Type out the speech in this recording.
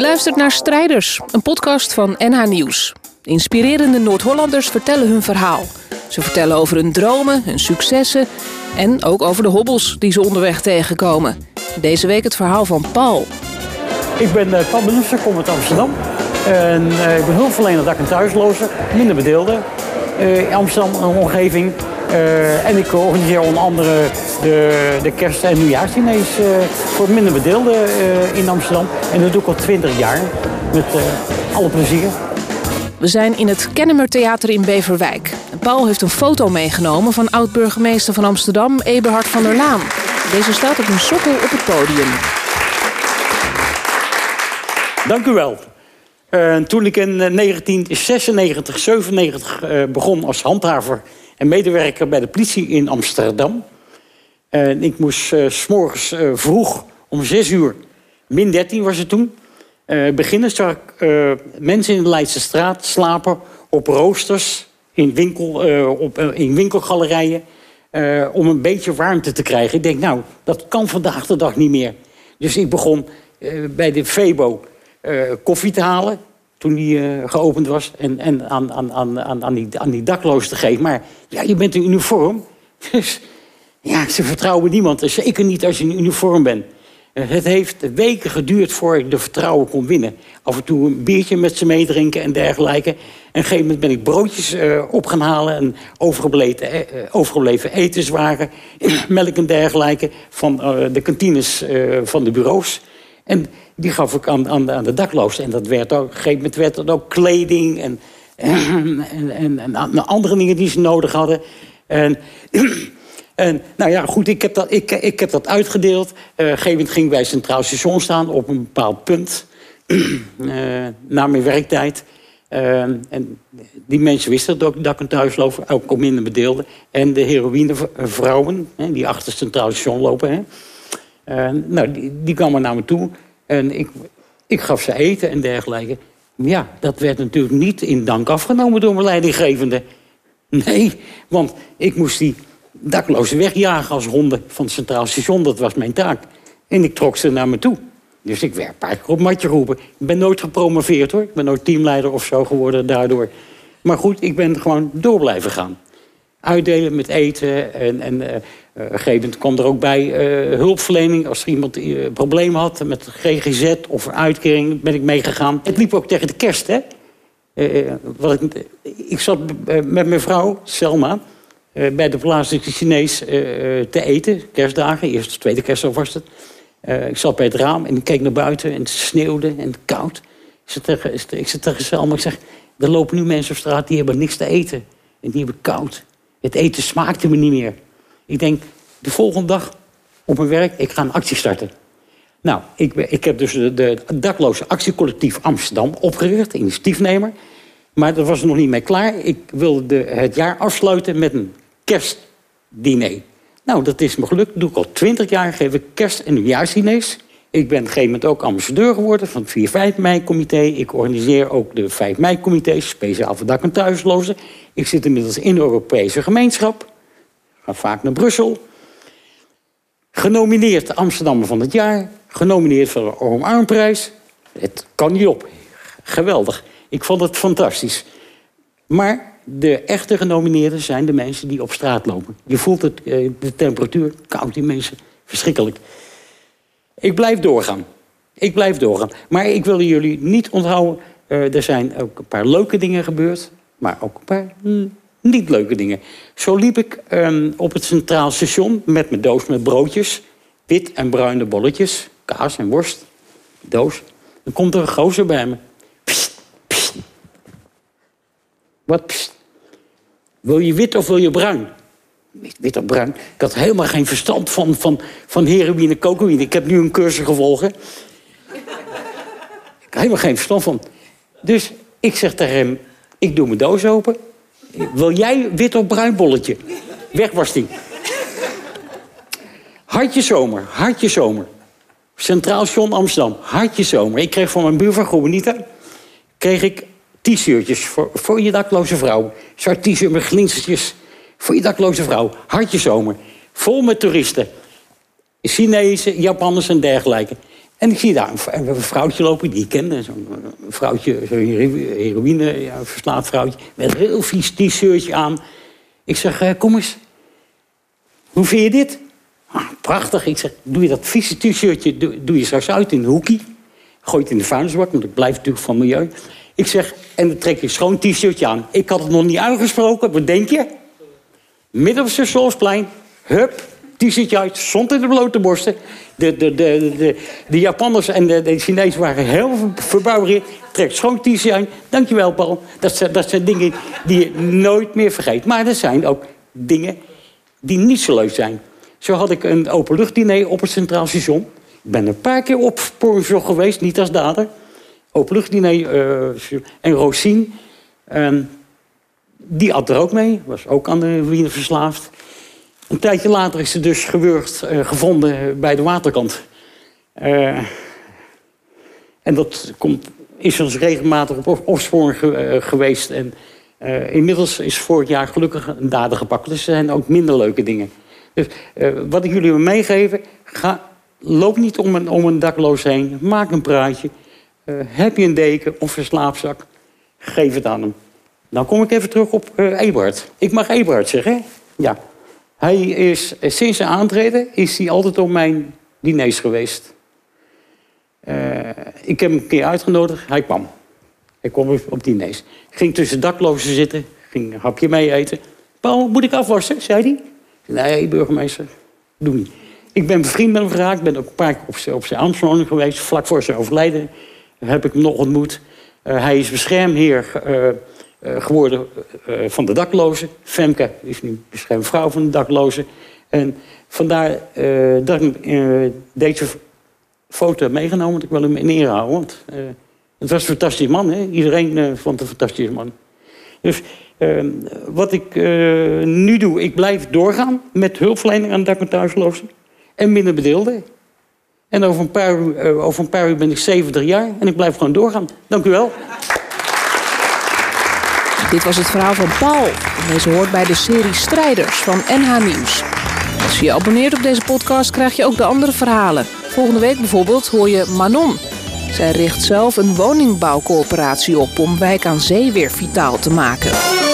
Je luistert naar Strijders, een podcast van NH Nieuws. Inspirerende Noord-Hollanders vertellen hun verhaal. Ze vertellen over hun dromen, hun successen en ook over de hobbels die ze onderweg tegenkomen. Deze week het verhaal van Paul. Ik ben uh, Paul Benoester, kom uit Amsterdam. En, uh, ik ben hulpverlener dak- en thuislozen, minder bedeelden. Uh, in Amsterdam en omgeving. En ik organiseer onder andere de, de kerst- en nieuwjaarsdiners uh, voor minder bedeelden uh, in Amsterdam. En dat doe ik al twintig jaar met alle plezier. We zijn in het Kennemer Theater in Beverwijk. Paul heeft een foto meegenomen van oud-burgemeester van Amsterdam, Eberhard van der Laan. Deze staat op een sokkel op het podium. Dank u wel. Uh, toen ik in 1996, 97 uh, begon als handhaver en medewerker bij de politie in Amsterdam. En ik moest uh, s morgens vroeg om 6 uur, min 13 was het toen, beginnen. Zag ik mensen in de Leidse straat slapen op roosters, in, winkel, op, in winkelgalerijen, om een beetje warmte te krijgen. Ik denk, nou, dat kan vandaag de dag niet meer. Dus ik begon bij de Febo koffie te halen toen die geopend was. En, en aan, aan, aan, aan, die, aan die dakloos te geven. Maar ja, je bent in uniform. Dus ja, ze vertrouwen niemand. Zeker niet als je in uniform bent. Uh, het heeft weken geduurd voor ik de vertrouwen kon winnen. Af en toe een biertje met ze meedrinken en dergelijke. En een gegeven moment ben ik broodjes uh, op gaan halen... en overgebleven, overgebleven etenswaren, melk en dergelijke... van de kantines van de bureaus. En die gaf ik aan, aan, aan de daklozen. En dat werd ook, op een gegeven moment werd dat ook kleding en, en, en, en, en andere dingen die ze nodig hadden. En, en nou ja, goed, ik heb dat, ik, ik heb dat uitgedeeld. Uh, een ging ik bij Centraal Station staan op een bepaald punt. uh, na mijn werktijd. Uh, en die mensen wisten dat ook dak- en thuislopen, ook minder bedeelden. En de heroïnevrouwen, hè, die achter Centraal Station lopen. Hè. Nou, die, die kwamen naar me toe. En ik, ik gaf ze eten en dergelijke. Ja, dat werd natuurlijk niet in dank afgenomen door mijn leidinggevende. Nee, want ik moest die daklozen wegjagen als honden van het Centraal Station. Dat was mijn taak. En ik trok ze naar me toe. Dus ik werd een paar op matje geroepen. Ik ben nooit gepromoveerd hoor. Ik ben nooit teamleider of zo geworden daardoor. Maar goed, ik ben gewoon door blijven gaan. Uitdelen met eten en, en op een gegeven kwam er ook bij uh, hulpverlening. Als er iemand uh, problemen had met GGZ of een uitkering, ben ik meegegaan. Het liep ook tegen de kerst, hè. Wat ik, ik zat met mijn vrouw, Selma, bij de plaatselijke Chinees te eten. Kerstdagen, eerste tweede kerstdag was het. ik zat bij het raam en ik keek naar buiten en het sneeuwde en koud. Ik zat tegen, ik zat tegen Selma, ik zeg, er lopen nu mensen op straat die hebben niks te eten. En die hebben koud. Het eten smaakte me niet meer. Ik denk, de volgende dag op mijn werk, ik ga een actie starten. Nou, ik, ik heb dus de, de dakloze actiecollectief Amsterdam opgericht, initiatiefnemer. Maar dat was nog niet mee klaar. Ik wilde de, het jaar afsluiten met een kerstdiner. Nou, dat is me gelukt. Doe ik al twintig jaar, geef ik kerst- en nieuwjaarsdiners. Ik ben op een gegeven moment ook ambassadeur geworden van het 4-5 mei-comité. Ik organiseer ook de 5 mei-comité's, speciaal voor dak- en thuislozen. Ik zit inmiddels in de Europese gemeenschap. Ga vaak naar Brussel. Genomineerd Amsterdammer van het jaar. Genomineerd voor de Oom Armprijs. Het kan niet op. Geweldig. Ik vond het fantastisch. Maar de echte genomineerden zijn de mensen die op straat lopen. Je voelt het, de temperatuur, koud die mensen. Verschrikkelijk. Ik blijf doorgaan. Ik blijf doorgaan. Maar ik wil jullie niet onthouden. Uh, er zijn ook een paar leuke dingen gebeurd. Maar ook een paar mm, niet leuke dingen. Zo liep ik um, op het Centraal Station met mijn doos met broodjes. Wit en bruine bolletjes. Kaas en worst. Doos. Dan komt er een gozer bij me. Wat psst? Wil je wit of wil je bruin? Wit of bruin? Ik had helemaal geen verstand van, van, van heroïne, cocaïne. Ik heb nu een cursus gevolgd. Ik heb helemaal geen verstand van. Dus ik zeg tegen hem, ik doe mijn doos open. Wil jij wit of bruin bolletje? Weg was die. Hartje zomer, hartje zomer. Centraal Station Amsterdam, hartje zomer. Ik kreeg van mijn buurvrouw Groenita... kreeg ik t-shirtjes voor, je dakloze vrouw. Zwart t-shirt met glinstertjes voor je dakloze vrouw. Hartje zomer. Vol met toeristen. Chinezen, Japanners en dergelijke. En ik zie daar een, vrouwtje lopen die ik ken. Zo'n vrouwtje, zo'n heroïne, ja, verslaafd vrouwtje. Met een heel vies t-shirtje aan. Ik zeg, uh, kom eens. Hoe vind je dit? Ah, prachtig. Ik zeg, doe je dat vieze t-shirtje doe, je straks uit in de hoekie. Gooi het in de vuilnisbak, want het blijft natuurlijk van milieu. Ik zeg, en dan trek je schoon t-shirtje aan. Ik had het nog niet uitgesproken. Wat denk je? Midden op Stationssplein. Hup, t-shirtje uit, stond in de blote borsten. De, de, de, de, de Japanners en de, de Chinezen waren heel verbouwereerd. Trek schoon t-shirtje aan. Dankjewel, Paul. Dat zijn, dat zijn dingen die je nooit meer vergeet. Maar er zijn ook dingen die niet zo leuk zijn. Zo had ik een openluchtdiner op het Centraal Station. Ik ben een paar keer op geweest, niet als dader. Openluchtdiner uh, en Rosien. Uh, die at er ook mee, was ook aan de wiener verslaafd. Een tijdje later is ze dus gewurgd, uh, gevonden bij de waterkant. Uh, en dat komt, is dus regelmatig op opsporing ge, geweest. En inmiddels is vorig jaar gelukkig een dader gepakt. Dus er zijn ook minder leuke dingen. Dus wat ik jullie wil meegeven, ga, loop niet om om een dakloos heen. Maak een praatje. Heb je een deken of een slaapzak, geef het aan hem. Dan kom ik even terug op uh, Ebert. Ik mag Ebert zeggen? Ja. Hij is, eh, sinds zijn aantreden is hij altijd op mijn diners geweest. Ik heb hem een keer uitgenodigd, hij kwam. Hij kwam op diners. Ging tussen daklozen zitten, ging een hapje mee eten. Paul, moet ik afwassen, zei hij. Nee, burgemeester, doe niet. Ik ben bevriend met hem geraakt, ben ook een paar keer op zijn, ambtswoning geweest. Vlak voor zijn overlijden heb ik hem nog ontmoet. Uh, hij is beschermheer uh, uh, geworden van de daklozen. Femke is nu beschermvrouw van de daklozen. En vandaar dat ik deze foto heb meegenomen. Want ik wil hem in ere houden. Want het was een fantastisch man. Hè? Iedereen vond het een fantastisch man. Dus wat ik nu doe, ik blijf doorgaan met hulpverlening aan dak- en. En minder bedeelden. En over een, paar uur, uh, over een paar uur ben ik 70 jaar en ik blijf gewoon doorgaan. Dank u wel. Dit was het verhaal van Paul. Deze hoort bij de serie Strijders van NH Nieuws. Als je je abonneert op deze podcast krijg je ook de andere verhalen. Volgende week bijvoorbeeld hoor je Manon. Zij richt zelf een woningbouwcoöperatie op om Wijk aan Zee weer vitaal te maken.